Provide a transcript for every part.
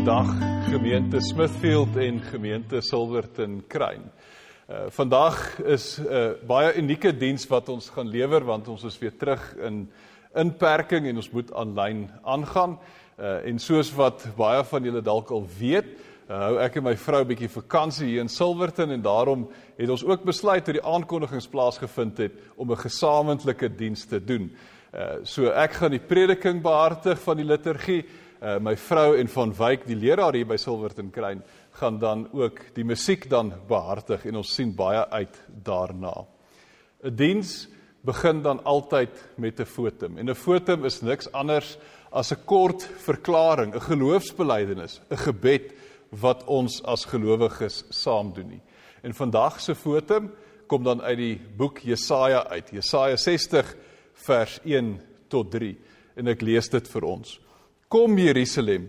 Goeiedag gemeente Smithfield en gemeente Silverton Kruin. Uh vandag is 'n uh, baie unieke diens wat ons gaan lewer want ons is weer terug in inperking en ons moet aanlyn aangaan. Uh en soos wat baie van julle dalk al weet, uh, hou ek en my vrou 'n bietjie vakansie hier in Silverton en daarom het ons ook besluit toe die aankondigings plaasgevind het om 'n gesamentlike diens te doen. Uh so ek gaan die prediking behartig van die liturgie uh, my vrou en van Wyk die leraar hier by Silverton Kruin gaan dan ook die musiek dan behartig en ons sien baie uit daarna. 'n Diens begin dan altyd met 'n fotum en 'n fotum is niks anders as 'n kort verklaring, 'n geloofsbelijdenis, 'n gebed wat ons as gelowiges saam doen nie. En vandag se fotum kom dan uit die boek Jesaja uit. Jesaja 60 vers 1 tot 3 en ek lees dit vir ons. Kom Jerusalem,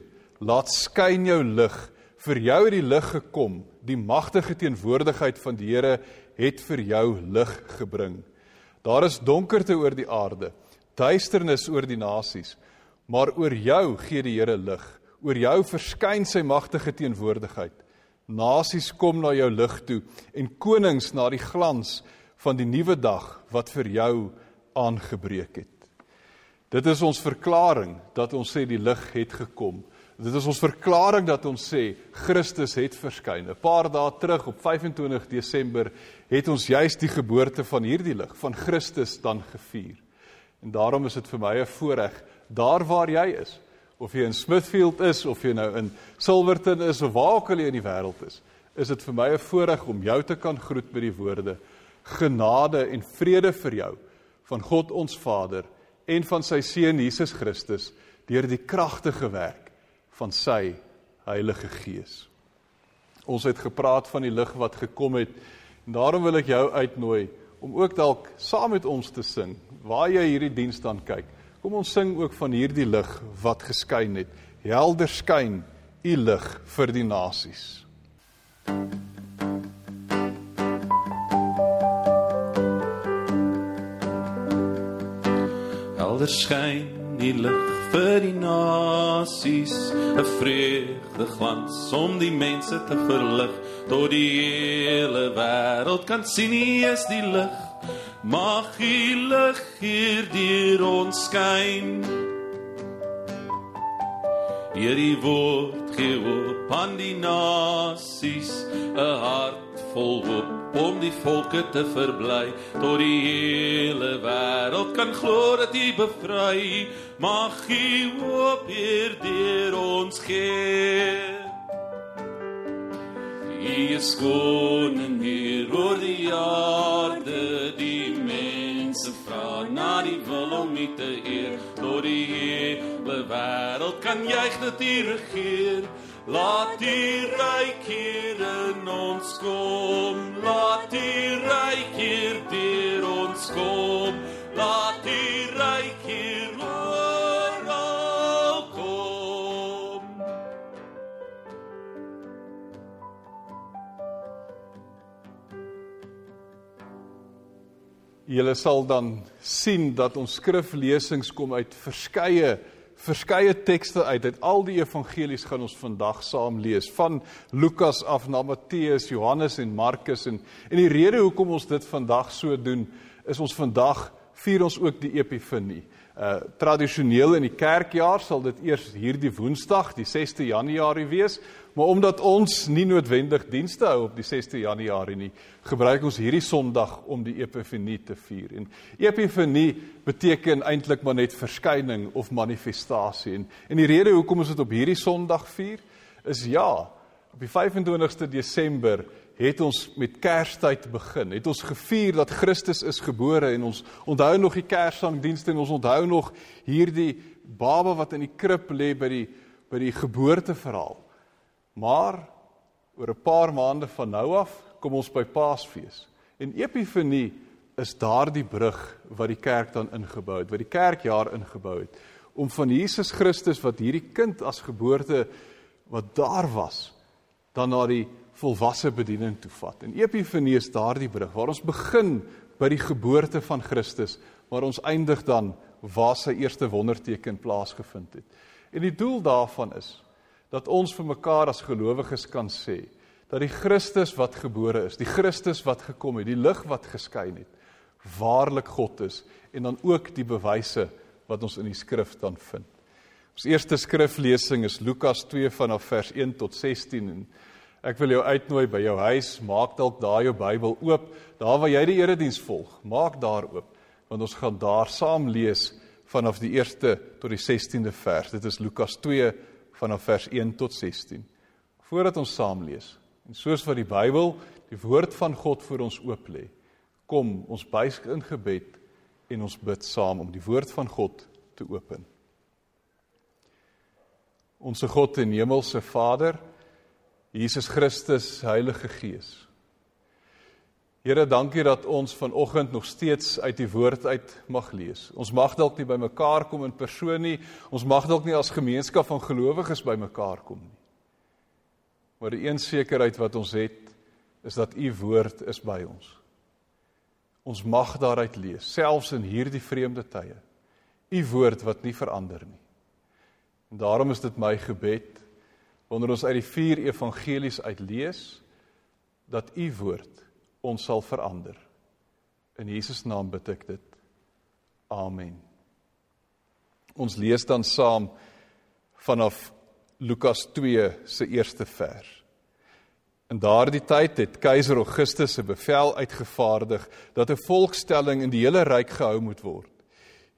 laat skyn jou lig. Vir jou het die lig gekom. Die magtige teenwoordigheid van die Here het vir jou lig gebring. Daar is donkerte oor die aarde, duisternis oor die nasies, maar oor jou gee die Here lig. Oor jou verskyn sy magtige teenwoordigheid. Nasies kom na jou lig toe en konings na die glans van die nuwe dag wat vir jou aangebreek het. Dit is ons verklaring dat ons sê die lig het gekom. Dit is ons verklaring dat ons sê Christus het verskyn. 'n Paar dae terug op 25 Desember het ons juis die geboorte van hierdie lig van Christus dan gevier. En daarom is dit vir my 'n voorreg daar waar jy is, of jy in Smithfield is of jy nou in Silverton is of waar ook al jy in die wêreld is, is dit vir my 'n voorreg om jou te kan groet met die woorde: Genade en vrede vir jou van God ons Vader en van sy seun Jesus Christus deur die kragtige werk van sy Heilige Gees. Ons het gepraat van die lig wat gekom het en daarom wil ek jou uitnooi om ook dalk saam met ons te sing waar jy hierdie diens dan kyk. Kom ons sing ook van hierdie lig wat geskyn het. Helder skyn u lig vir die nasies. Thank you. Helder skyn die lig vir die nasies. 'n vreugde glans om die mense te verlig. Tot die hele wêreld kan sien hy is die lig mag die lig hier deur ons skyn. Hierdie woord gee op aan die nasies. 'n hart vol hoop om die volke te verbly tot die hele wêreld kan glo dat U bevry. Mag U hoop hier deur ons gee. U is koning hier oor die aarde die mense vra na die wil om U te eer. Tot die hele wêreld kan juig dat U regeer Laat die ryk hier in ons kom. Laat die ryk hier deur ons kom. Laat die ryk hier oral kom. Julle sal dan sien dat ons skriflesings kom uit verskeie verskeie tekste uit uit al die evangelies gaan ons vandag saam lees van Lukas af na Matteus, Johannes en Markus en en die rede hoekom ons dit vandag so doen is ons vandag vier ons ook die Epifanie. Uh tradisioneel in die kerkjaar sal dit eers hierdie Woensdag, die 6de Januarie wees, Maar omdat ons nie noodwendig dienste hou op die 6de Januarie nie, gebruik ons hierdie Sondag om die Epifanie te vier. En Epifanie beteken eintlik maar net verskyning of manifestasie. En, en die rede hoekom ons dit op hierdie Sondag vier is ja, op die 25ste Desember het ons met Kerstyd begin. Het ons gevier dat Christus is gebore en ons onthou nog die Kerssangdienste en ons onthou nog hierdie baba wat in die krib lê by die by die geboorteverhaal. Maar oor 'n paar maande van nou af kom ons by Paasfees. En Epifanie is daardie brug wat die kerk dan ingebou het, wat die kerkjaar ingebou het om van Jesus Christus wat hierdie kind as geboorte wat daar was dan na die volwasse bediening toe vat. En Epifanie is daardie brug waar ons begin by die geboorte van Christus, maar ons eindig dan waar sy eerste wonderteken plaasgevind het. En die doel daarvan is dat ons vir mekaar as gelowiges kan sê dat die Christus wat gebore is, die Christus wat gekom het, die lig wat geskyn het, waarlik God is en dan ook die bewyse wat ons in die skrif dan vind. Ons eerste skriflesing is Lukas 2 vanaf vers 1 tot 16 en ek wil jou uitnooi by jou huis, maak dalk daar jou Bybel oop, daar waar jy die erediens volg, maak daar oop want ons gaan daar saam lees vanaf die eerste tot die 16de vers. Dit is Lukas 2 vanaf vers 1 tot 16. Voordat ons saam lees en soos wat die Bybel die woord van God vir ons oop lê, kom ons buig in gebed en ons bid saam om die woord van God te open. Onse God en Hemelse Vader, Jesus Christus, Heilige Gees. Here, dankie dat ons vanoggend nog steeds uit die woord uit mag lees. Ons mag dalk nie by mekaar kom in persoon nie. Ons mag dalk nie as gemeenskap van gelowiges by mekaar kom nie. Maar die een sekerheid wat ons het, is dat u woord is by ons. Ons mag daaruit lees, selfs in hierdie vreemde tye. U woord wat nie verander nie. En daarom is dit my gebed wanneer ons uit die vier evangelies uit lees dat u woord ons sal verander. In Jesus naam bid ek dit. Amen. Ons lees dan saam vanaf Lukas 2 se eerste vers. In daardie tyd het keiser Augustus 'n bevel uitgevaardig dat 'n volkstelling in die hele ryk gehou moet word.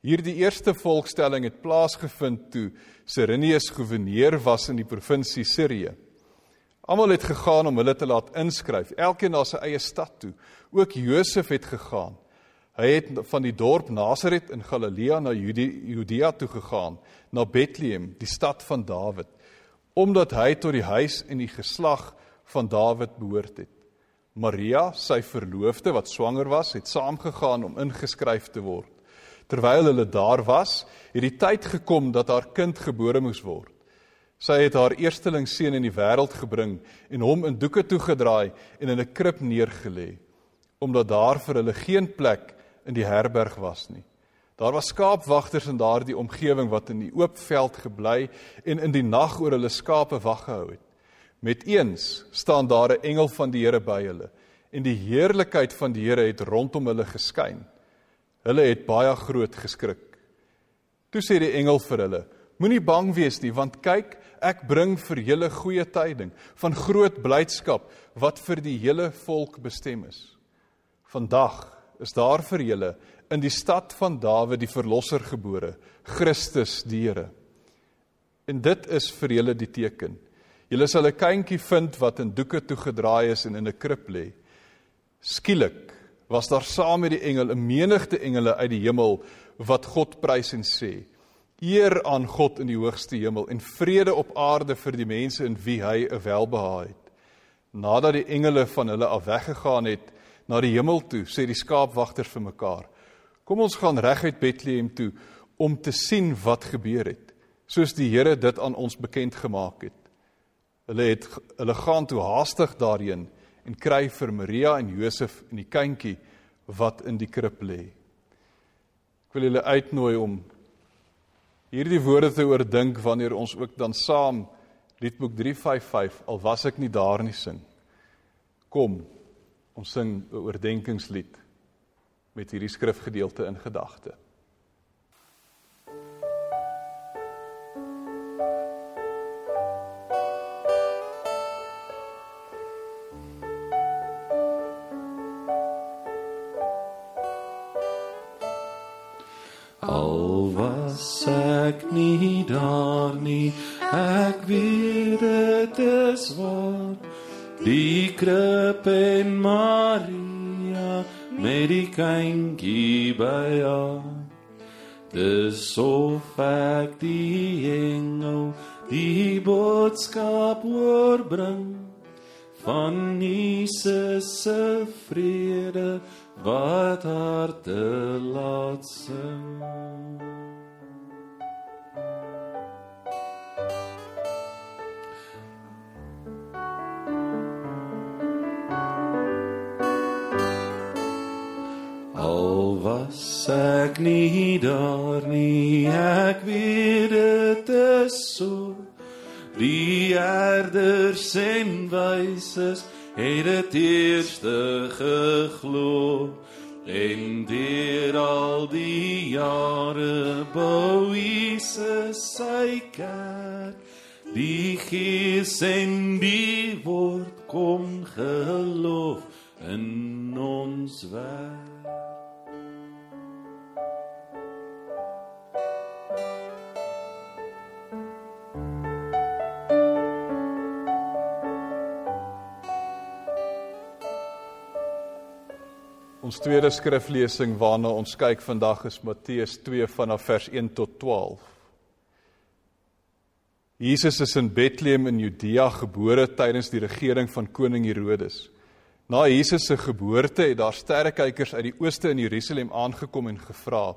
Hierdie eerste volkstelling het plaasgevind toe Cyrenius goewerneur was in die provinsie Sirië. Almal het gegaan om hulle te laat inskryf, elkeen na sy eie stad toe. Ook Josef het gegaan. Hy het van die dorp Nasaret in Galilea na Judea toe gegaan, na Bethlehem, die stad van Dawid, omdat hy tot die huis en die geslag van Dawid behoort het. Maria, sy verloofde wat swanger was, het saamgegaan om ingeskryf te word. Terwyl hulle daar was, het die tyd gekom dat haar kind gebore moes word. Sy het haar eersteling seun in die wêreld gebring en hom in doeke toegedraai en in 'n krib neergelê, omdat daar vir hulle geen plek in die herberg was nie. Daar was skaapwagters in daardie omgewing wat in die oop veld gebly en in die nag oor hulle skape wag gehou het. Met eens staan daar 'n engel van die Here by hulle en die heerlikheid van die Here het rondom hulle geskyn. Hulle het baie groot geskrik. Toe sê die engel vir hulle: Moenie bang wees nie, want kyk, ek bring vir julle goeie tyding van groot blydskap wat vir die hele volk bestem is. Vandag is daar vir julle in die stad van Dawid die verlosser gebore, Christus die Here. En dit is vir julle die teken. Julle sal 'n kindjie vind wat in doeke toegedraai is en in 'n krib lê. Skielik was daar saam met die engel 'n menigte engele uit die hemel wat God prys en sê: Eer aan God in die hoogste hemel en vrede op aarde vir die mense in wie hy 'n welbehae het. Nadat die engele van hulle af weggegaan het na die hemel toe, sê die skaapwagters vir mekaar: Kom ons gaan reguit Bethlehem toe om te sien wat gebeur het, soos die Here dit aan ons bekend gemaak het. Hulle het hulle gaan toe haastig daarheen en kry vir Maria en Josef en die kindjie wat in die krib lê. Ek wil julle uitnooi om hierdie woorde te oordink wanneer ons ook dan saam Liedboek 355 al was ek nie daar nie sing. Kom, ons sing 'n oordenkingslied met hierdie skrifgedeelte in gedagte. Daar nie ek weet dit is waar. Die krip en maria met die kindjie by haar. Dis so fak die engel die boodskap oorbring van Jesus se vrede wat harte laat sing ek nie daar nie ek weet dit is so. Die herders en wyses het dit eerste geglo. En deur al die jare bou Jesus sy kerk. Die gees en die woord kom geloof in ons werk Ons tweede skriflesing waarna ons kyk vandag is Matteus 2 vanaf vers 1 tot 12. Jesus is in Bethlehem in Judea gebore tydens die regering van koning Herodes. Na Jesus se geboorte het daar sterrekykers uit die ooste in Jerusalem aangekom en gevra: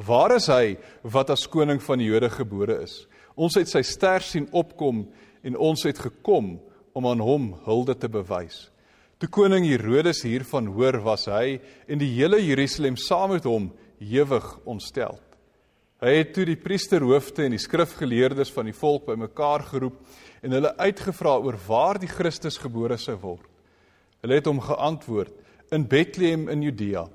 "Waar is hy wat as koning van die Jode gebore is? Ons het sy ster sien opkom en ons het gekom om aan hom hulde te bewys." Toe koning Herodes hiervan hoor, was hy en die hele Jerusalem saam met hom hewig ontstel. Hy het toe die priesterhoofde en die skrifgeleerdes van die volk bymekaar geroep en hulle uitgevra oor waar die Christus gebore sou word. Hulle het hom geantwoord: In Bethlehem in Judea,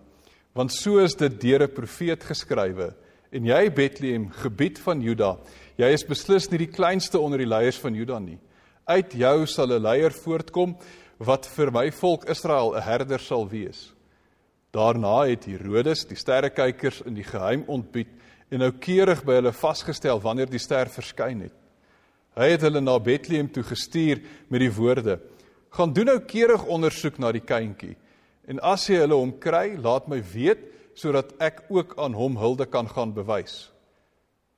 want so is dit deur 'n profeet geskrywe: En jy Bethlehem, gebied van Juda, jy is beslis nie die kleinste onder die leiers van Juda nie. Uit jou sal 'n leier voortkom wat vir my volk Israel 'n herder sal wees. Daarna het Herodes die sterrekykers in die geheim ontbied en noukeurig by hulle vasgestel wanneer die ster verskyn het. Hy het hulle na Bethlehem toe gestuur met die woorde: "Gaan doen noukeurig ondersoek na die kindjie en as jy hulle hom kry, laat my weet sodat ek ook aan hom hulde kan gaan bewys."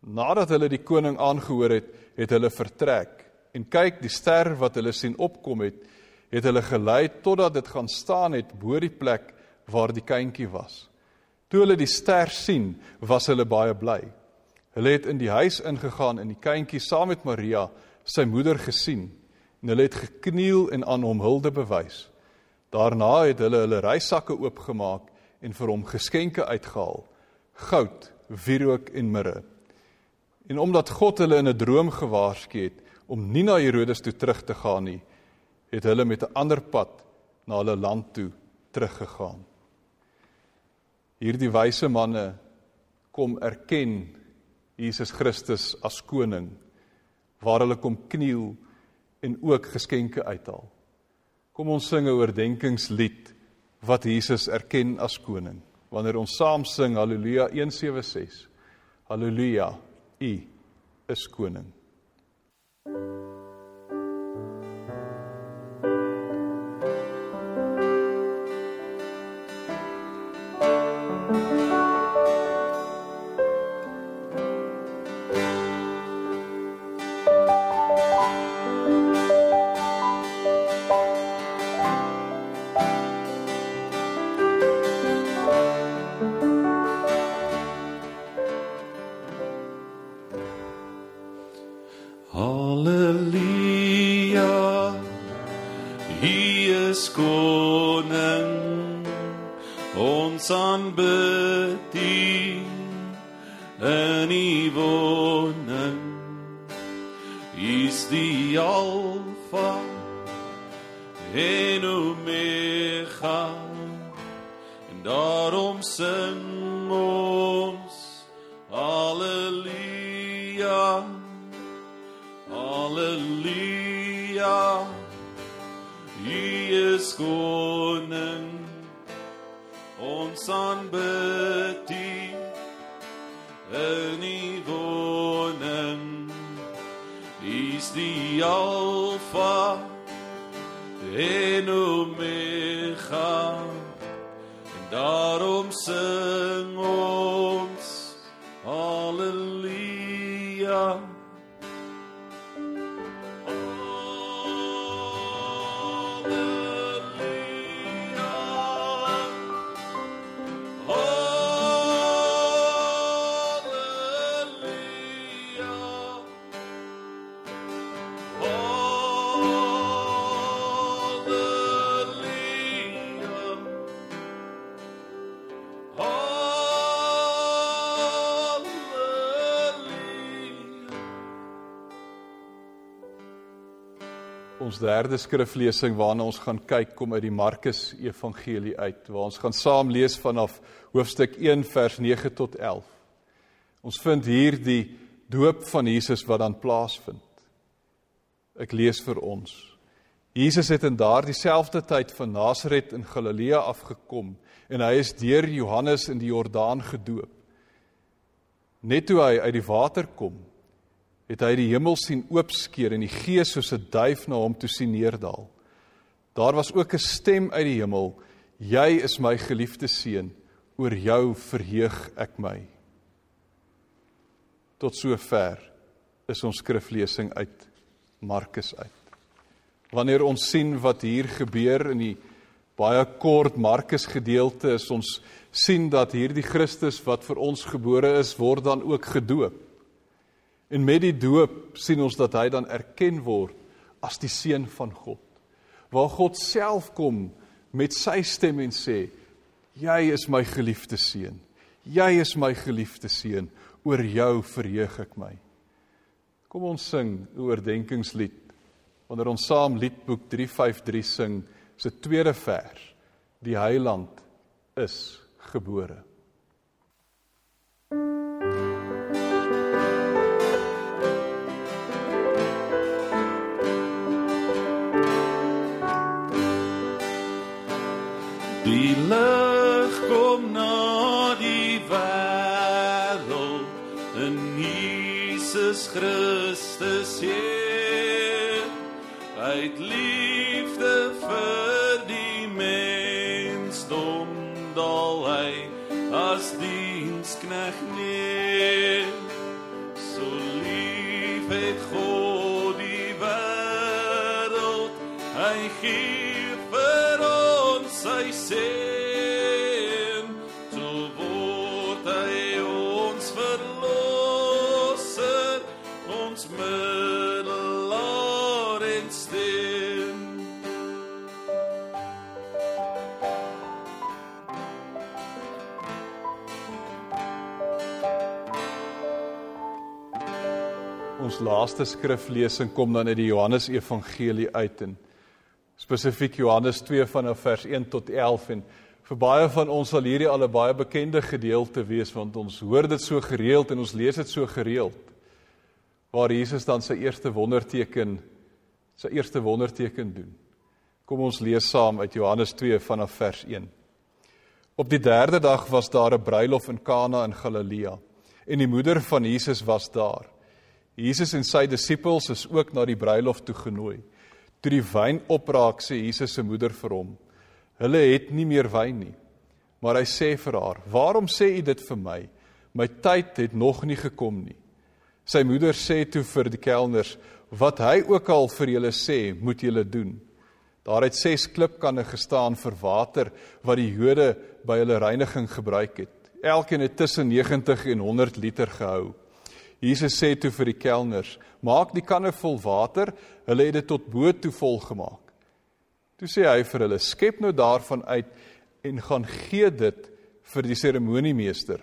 Nadat hulle die koning aangehoor het, het hulle vertrek en kyk die ster wat hulle sien opkom het het hulle gelei totdat dit gaan staan het bo die plek waar die kindjie was. Toe hulle die ster sien, was hulle baie bly. Hulle het in die huis ingegaan en die kindjie saam met Maria, sy moeder gesien en hulle het gekniel en aan hom hulde bewys. Daarna het hulle hulle reissakke oopgemaak en vir hom geskenke uitgehaal: goud, wierook en mirre. En omdat God hulle in 'n droom gewaarsku het om nie na Herodes toe terug te gaan nie, het hulle met 'n ander pad na hulle land toe teruggegaan. Hierdie wyse manne kom erken Jesus Christus as koning waar hulle kom kniel en ook geskenke uithaal. Kom ons sing 'n oordenkingslied wat Jesus erken as koning. Wanneer ons saam sing Halleluja 176. Halleluja, U is koning. Ons He's the Alpha en Omega. En daarom sing ons derde skriflesing waarna ons gaan kyk kom uit die Markus Evangelie uit, waar ons gaan saam lees vanaf hoofstuk 1 vers 9 tot 11. Ons vind hier die doop van Jesus wat dan plaasvind. Ek lees vir ons. Jesus het in daardie selfde tyd van Nasaret in Galilea afgekom en hy is deur Johannes in die Jordaan gedoop. Net toe hy uit die water kom, het hy die hemel sien oopskeer en die Gees soos 'n duif na hom toe sien neerdal. Daar was ook 'n stem uit die hemel: "Jy is my geliefde seun, oor jou verheug ek my." Tot sover is ons skriflesing uit Markus uit. Wanneer ons sien wat hier gebeur in die baie kort Markus gedeelte, is ons sien dat hierdie Christus wat vir ons gebore is, word dan ook gedoop. En met die doop sien ons dat hy dan erken word as die seun van God. Waar God self kom met sy stem en sê: "Jy is my geliefde seun. Jy is my geliefde seun. Oor jou verheug ek my." Kom ons sing 'n oordenkingslied. Wanneer ons saam Liedboek 353 sing, se tweede vers: Die Heiland is gebore. Christus hier laaste skriflesing kom dan uit die Johannes Evangelie uit en spesifiek Johannes 2 vanaf vers 1 tot 11 en vir baie van ons sal hierdie al 'n baie bekende gedeelte wees want ons hoor dit so gereeld en ons lees dit so gereeld waar Jesus dan sy eerste wonderteken sy eerste wonderteken doen. Kom ons lees saam uit Johannes 2 vanaf vers 1. Op die derde dag was daar 'n bruilof in Kana in Galilea en die moeder van Jesus was daar. Jesus en sy disippels is ook na die bruilof toe genooi. Toe die wyn opraak, sê Jesus se moeder vir hom: "Hulle het nie meer wyn nie." Maar hy sê vir haar: "Waarom sê u dit vir my? My tyd het nog nie gekom nie." Sy moeder sê toe vir die kelners: "Wat hy ook al vir julle sê, moet julle doen." Daar het 6 klipkanne gestaan vir water wat die Jode by hulle reiniging gebruik het. Elkeen het tussen 90 en 100 liter gehou. Jesus sê toe vir die kelners: "Maak die kanne vol water." Hulle het dit tot bo toe vol gemaak. Toe sê hy vir hulle: "Skep nou daarvan uit en gaan gee dit vir die seremoniemeester."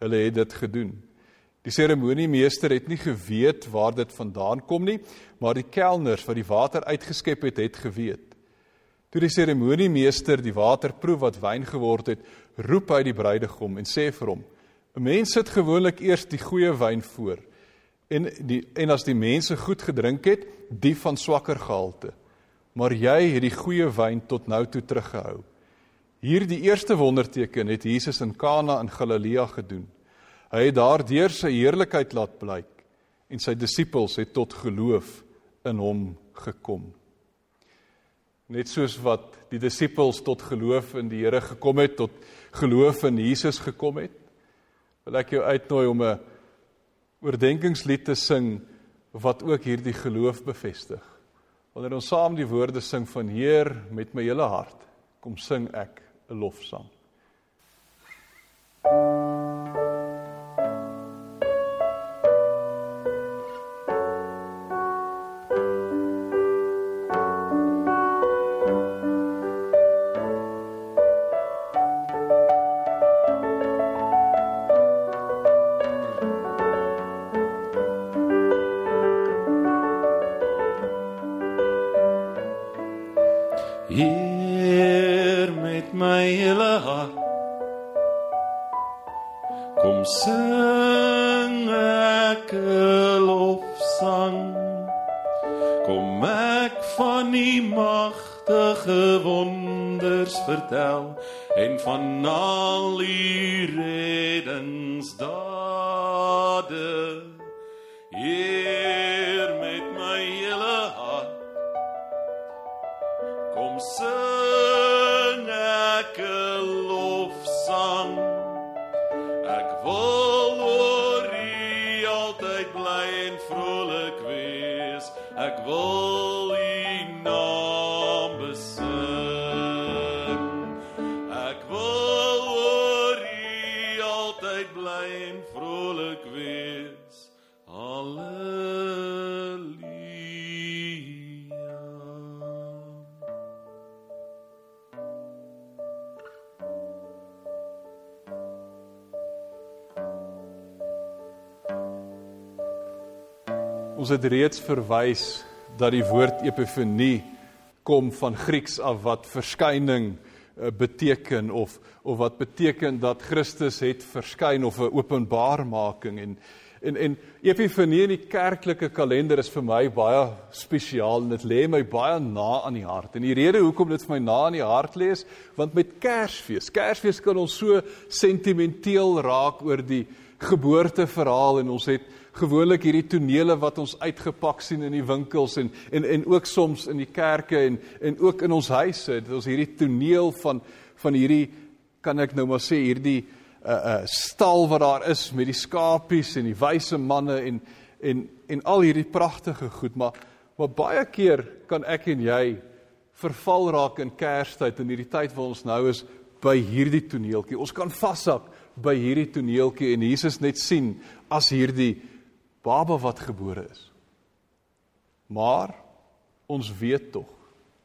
Hulle het dit gedoen. Die seremoniemeester het nie geweet waar dit vandaan kom nie, maar die kelners wat die water uitgeskep het, het geweet. Toe die seremoniemeester die water proe wat wyn geword het, roep hy die bruidegom en sê vir hom: 'n Mens sit gewoonlik eers die goeie wyn voor en die en as die mense goed gedrink het, die van swakker gehalte. Maar jy het die goeie wyn tot nou toe teruggehou. Hierdie eerste wonderteken het Jesus in Kana in Galilea gedoen. Hy het daardeur sy heerlikheid laat blyk en sy disippels het tot geloof in hom gekom. Net soos wat die disippels tot geloof in die Here gekom het, tot geloof in Jesus gekom het, wil ek jou uitnooi om 'n oordenkingslied te sing wat ook hierdie geloof bevestig. Wanneer ons saam die woorde sing van Heer met my hele hart, kom sing ek 'n lofsang. Ons het reeds verwys dat die woord epifanie kom van Grieks af wat verskyning eh, beteken of of wat beteken dat Christus het verskyn of 'n openbarmaking en en en epifanie in die kerklike kalender is vir my baie spesiaal en dit lê my baie na aan die hart. En die rede hoekom dit vir my na aan die hart lê is want met Kersfees, Kersfees kan ons so sentimenteel raak oor die geboorteverhaal en ons het gewoonlik hierdie tonele wat ons uitgepak sien in die winkels en en en ook soms in die kerke en en ook in ons huise. Dit ons hierdie toneel van van hierdie kan ek nou maar sê hierdie uh uh stal wat daar is met die skapies en die wyse manne en en en al hierdie pragtige goed, maar maar baie keer kan ek en jy verval raak in Kerstyd in hierdie tyd waar ons nou is by hierdie toneeltjie. Ons kan vashak by hierdie toneeltjie en Jesus net sien as hierdie baba wat gebore is. Maar ons weet tog,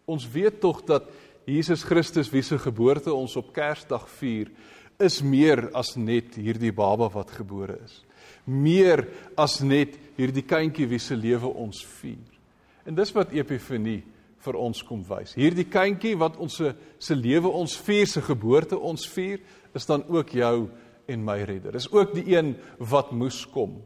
ons weet tog dat Jesus Christus wie se geboorte ons op Kersdag vier, is meer as net hierdie baba wat gebore is. Meer as net hierdie kindjie wie se lewe ons vier. En dis wat Epifanie vir ons kom wys. Hierdie kindjie wat ons se se lewe ons vier, se geboorte ons vier, is dan ook jou en my redder. Is ook die een wat moes kom.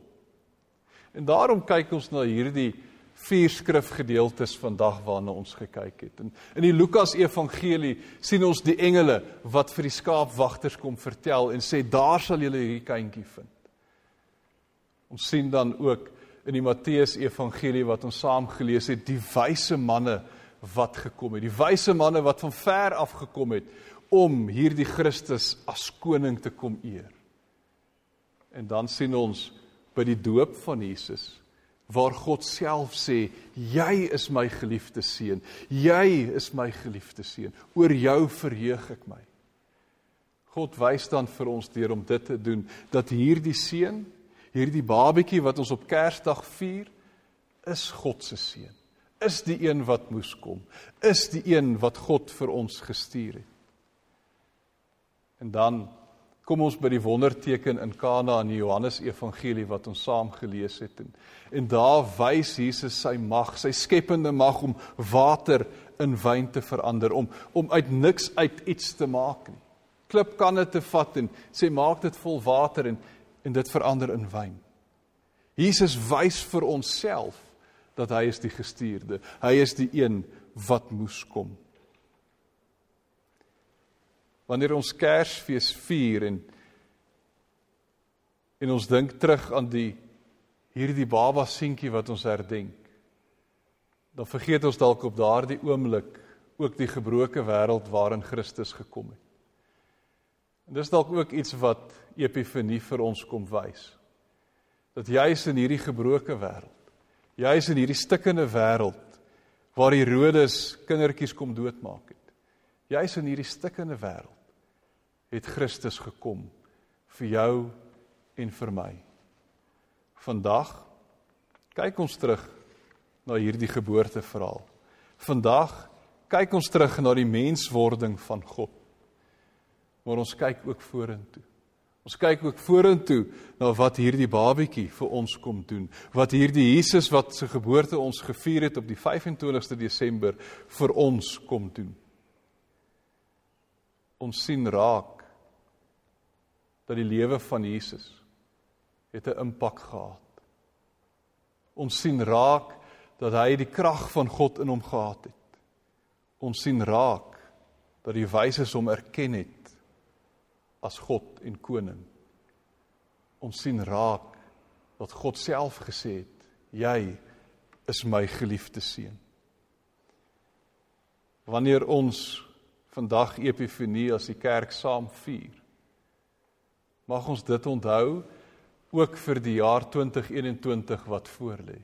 En daarom kyk ons na hierdie vier skrifgedeeltes vandag waarna ons gekyk het. En in die Lukas Evangelie sien ons die engele wat vir die skaapwagters kom vertel en sê daar sal julle hierdie kindjie vind. Ons sien dan ook in die Matteus Evangelie wat ons saam gelees het, die wyse manne wat gekom het. Die wyse manne wat van ver af gekom het om hierdie Christus as koning te kom eer. En dan sien ons by die doop van Jesus waar God self sê jy is my geliefde seun. Jy is my geliefde seun. Oor jou verheug ek my. God wys dan vir ons deur om dit te doen dat hierdie seun hierdie babatjie wat ons op Kersdag vier is God se seun. Is die een wat moes kom. Is die een wat God vir ons gestuur het. En dan kom ons by die wonderteken in Kana in die Johannes Evangelie wat ons saam gelees het en en daar wys Jesus sy mag, sy skepende mag om water in wyn te verander, om om uit niks uit iets te maak nie. Klip kan dit te vat en sê maak dit vol water en en dit verander in wyn. Jesus wys vir onsself dat hy is die gestuurde. Hy is die een wat moes kom wanneer ons Kersfees vier en en ons dink terug aan die hierdie baba seentjie wat ons herdenk dan vergeet ons dalk op daardie oomblik ook die gebroke wêreld waarin Christus gekom het. En dis dalk ook iets wat Epifanie vir ons kom wys. Dat juis in hierdie gebroke wêreld, juis in hierdie stikkende wêreld waar Herodes kindertjies kom doodmaak het. Juis in hierdie stikkende wêreld het Christus gekom vir jou en vir my. Vandag kyk ons terug na hierdie geboorteverhaal. Vandag kyk ons terug na die menswording van God. Maar ons kyk ook vorentoe. Ons kyk ook vorentoe na wat hierdie babatjie vir ons kom doen. Wat hierdie Jesus wat se geboorte ons gevier het op die 25ste Desember vir ons kom doen. Ons sien raak dat die lewe van Jesus het 'n impak gehad. Ons sien raak dat hy die krag van God in hom gehad het. Ons sien raak dat die wyses hom erken het as God en koning. Ons sien raak dat God self gesê het: "Jy is my geliefde seun." Wanneer ons vandag Epifanie as die kerk saam vier, mag ons dit onthou ook vir die jaar 2021 wat voorlê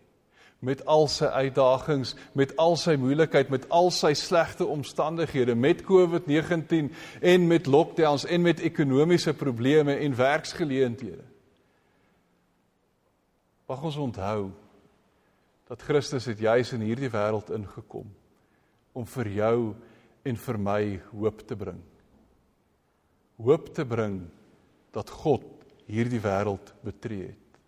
met al sy uitdagings, met al sy moeilikheid, met al sy slegte omstandighede, met COVID-19 en met lockdowns en met ekonomiese probleme en werksgeleenthede. Mag ons onthou dat Christus het juis in hierdie wêreld ingekom om vir jou en vir my hoop te bring. Hoop te bring dat God hierdie wêreld betree het.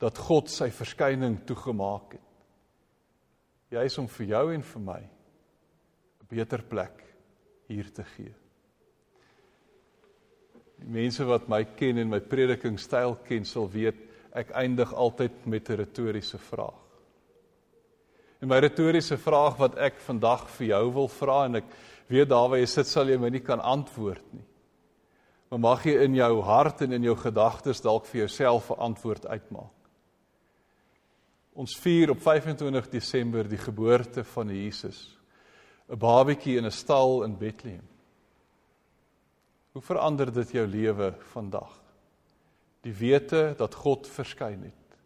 Dat God sy verskyning toegemaak het juis om vir jou en vir my 'n beter plek hier te gee. Die mense wat my ken en my predikingstyl ken, sal weet ek eindig altyd met 'n retoriese vraag. En my retoriese vraag wat ek vandag vir jou wil vra en ek weet waar jy sit sal jy my nie kan antwoord nie. Maar mag jy in jou hart en in jou gedagtes dalk vir jouself 'n antwoord uitmaak. Ons vier op 25 Desember die geboorte van Jesus. 'n Babatjie in 'n stal in Bethlehem. Hoe verander dit jou lewe vandag? Die wete dat God verskyn het.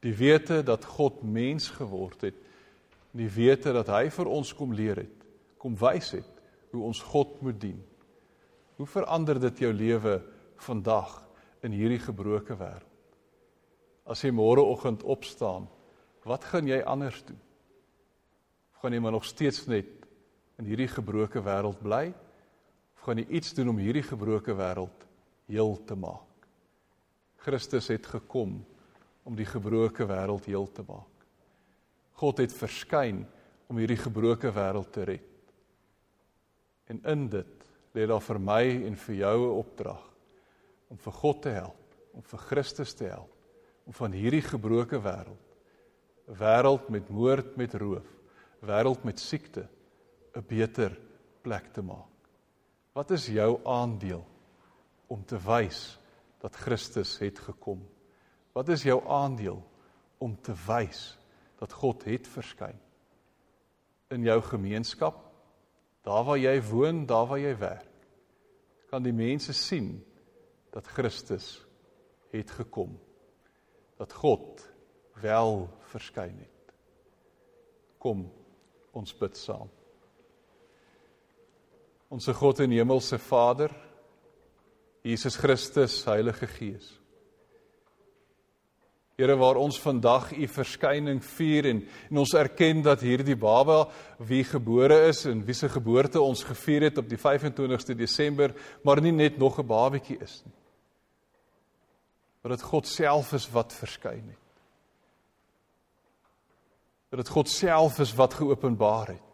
Die wete dat God mens geword het. Die wete dat hy vir ons kom leer het, kom wys het hoe ons God moet dien. Hoe verander dit jou lewe vandag in hierdie gebroke wêreld? As jy môreoggend opstaan Wat gaan jy anders doen? Of gaan jy maar nog steeds net in hierdie gebroke wêreld bly? Of gaan jy iets doen om hierdie gebroke wêreld heel te maak? Christus het gekom om die gebroke wêreld heel te maak. God het verskyn om hierdie gebroke wêreld te red. En in dit lê daar vir my en vir jou 'n opdrag om vir God te help, om vir Christus te help, om van hierdie gebroke wêreld 'n wêreld met moord, met roof, 'n wêreld met siekte 'n beter plek te maak. Wat is jou aandeel om te wys dat Christus het gekom? Wat is jou aandeel om te wys dat God het verskyn in jou gemeenskap, daar waar jy woon, daar waar jy werk? Kan die mense sien dat Christus het gekom? Dat God wel verskyn het. Kom ons bid saam. Onse God en Hemelse Vader, Jesus Christus, Heilige Gees. Here waar ons vandag u verskyning vier en, en ons erken dat hierdie baba wie gebore is en wie se geboorte ons gevier het op die 25ste Desember, maar nie net nog 'n babatjie is nie. Maar dat God self is wat verskyn het dat dit God self is wat geopenbaar het.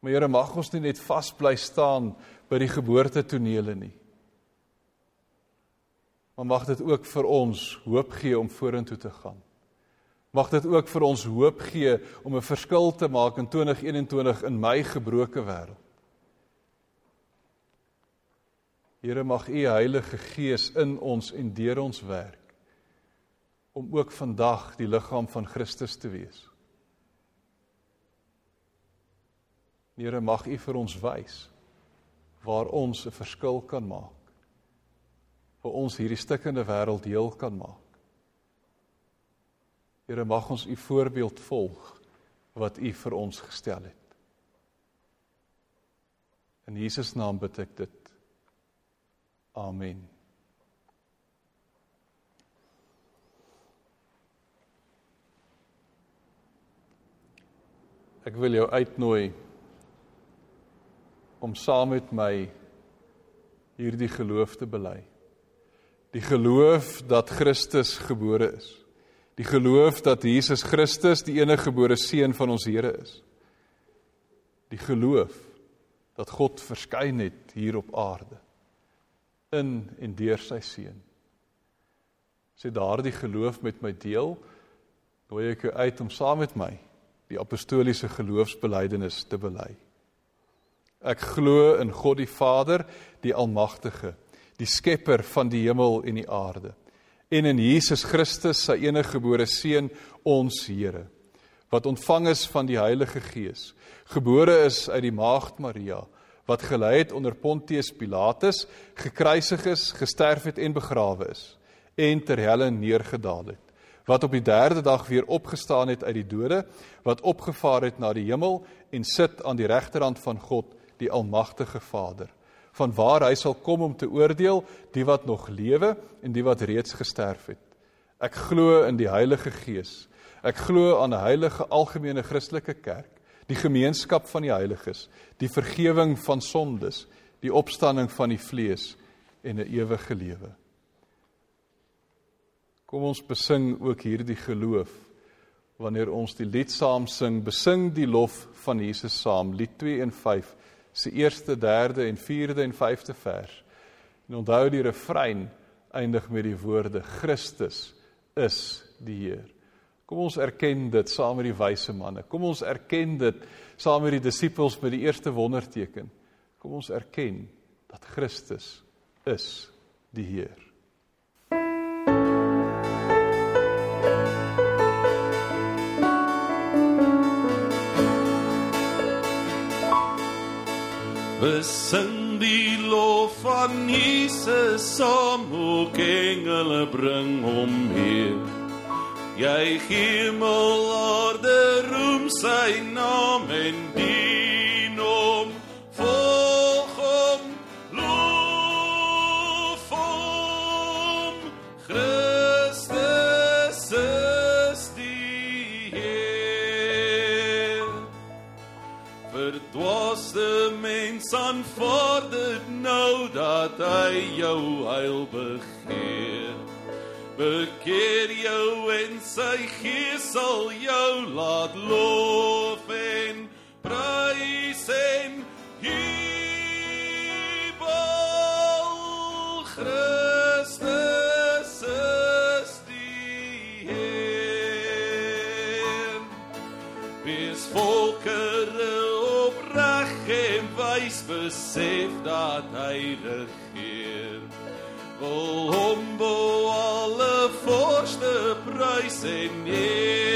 Maar Here mag ons nie net vas bly staan by die geboortetonele nie. Maar mag dit ook vir ons hoop gee om vorentoe te gaan. Mag dit ook vir ons hoop gee om 'n verskil te maak in 2021 in my gebroke wêreld. Here mag U Heilige Gees in ons en deur ons werk om ook vandag die liggaam van Christus te wees. Here mag U vir ons wys waar ons 'n verskil kan maak. Waar ons hierdie stikkende wêreld heel kan maak. Here mag ons U voorbeeld volg wat U vir ons gestel het. In Jesus naam bid ek dit. Amen. Ek wil jou uitnooi om saam met my hierdie geloof te bely. Die geloof dat Christus gebore is. Die geloof dat Jesus Christus die enige gebore seun van ons Here is. Die geloof dat God verskyn het hier op aarde in en deur sy seun. As jy daardie geloof met my deel, nooi ek jou uit om saam met my die apostoliese geloofsbelijdenis te bely. Ek glo in God die Vader, die Almagtige, die skepper van die hemel en die aarde, en in Jesus Christus, sy enige gebore seun, ons Here, wat ontvang is van die Heilige Gees, gebore is uit die maagd Maria, wat gelei het onder Pontius Pilatus, gekruisig is, gesterf het en begrawe is en ter helle neergedaal het wat op die 3de dag weer opgestaan het uit die dode wat opgevaar het na die hemel en sit aan die regterhand van God die almagtige Vader van waar hy sal kom om te oordeel die wat nog lewe en die wat reeds gesterf het. Ek glo in die Heilige Gees. Ek glo aan 'n heilige algemene Christelike kerk die gemeenskap van die heiliges, die vergifnis van sondes, die opstanding van die vlees en 'n ewige lewe. Kom ons besing ook hierdie geloof wanneer ons die lied saam sing, besing die lof van Jesus saam, lied 2 en 5, se eerste, derde en vierde en vyfde vers. En onthou die refrein eindig met die woorde Christus is die Heer. Kom ons erken dit saam met die wyse manne. Kom ons erken dit saam met die disippels met die eerste wonderteken. Kom ons erken dat Christus is die Heer. Besing die lof van Jesus, saam hoe engele bring hom hier. Jy hemel aarde roem sy naam en dien mens aanvaard dit nou dat hy jou heil begeer. Bekeer jou en sy gees sal jou laat lof en prys en jubel Christus besef dat hy regeer. Wil hom vorste prys en eer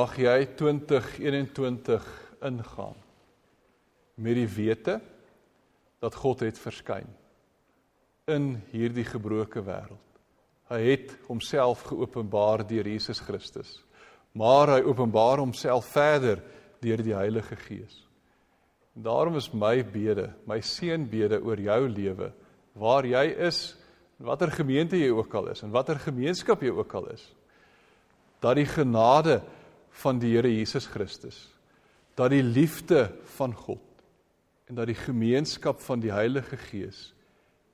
Mag jy 2021 ingaan met die wete dat God het verskyn in hierdie gebroke wêreld. Hy het homself geopenbaar deur Jesus Christus. Maar hy openbaar homself verder deur die Heilige Gees. En daarom is my bede, my seënbede oor jou lewe, waar jy is, watter gemeente jy ook al is en watter gemeenskap jy ook al is, dat die genade van die Here Jesus Christus, dat die liefde van God en dat die gemeenskap van die Heilige Gees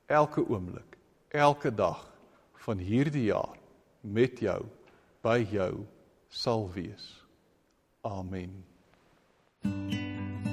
elke oomblik, elke dag van hierdie jaar met jou by jou sal wees. Amen. thank you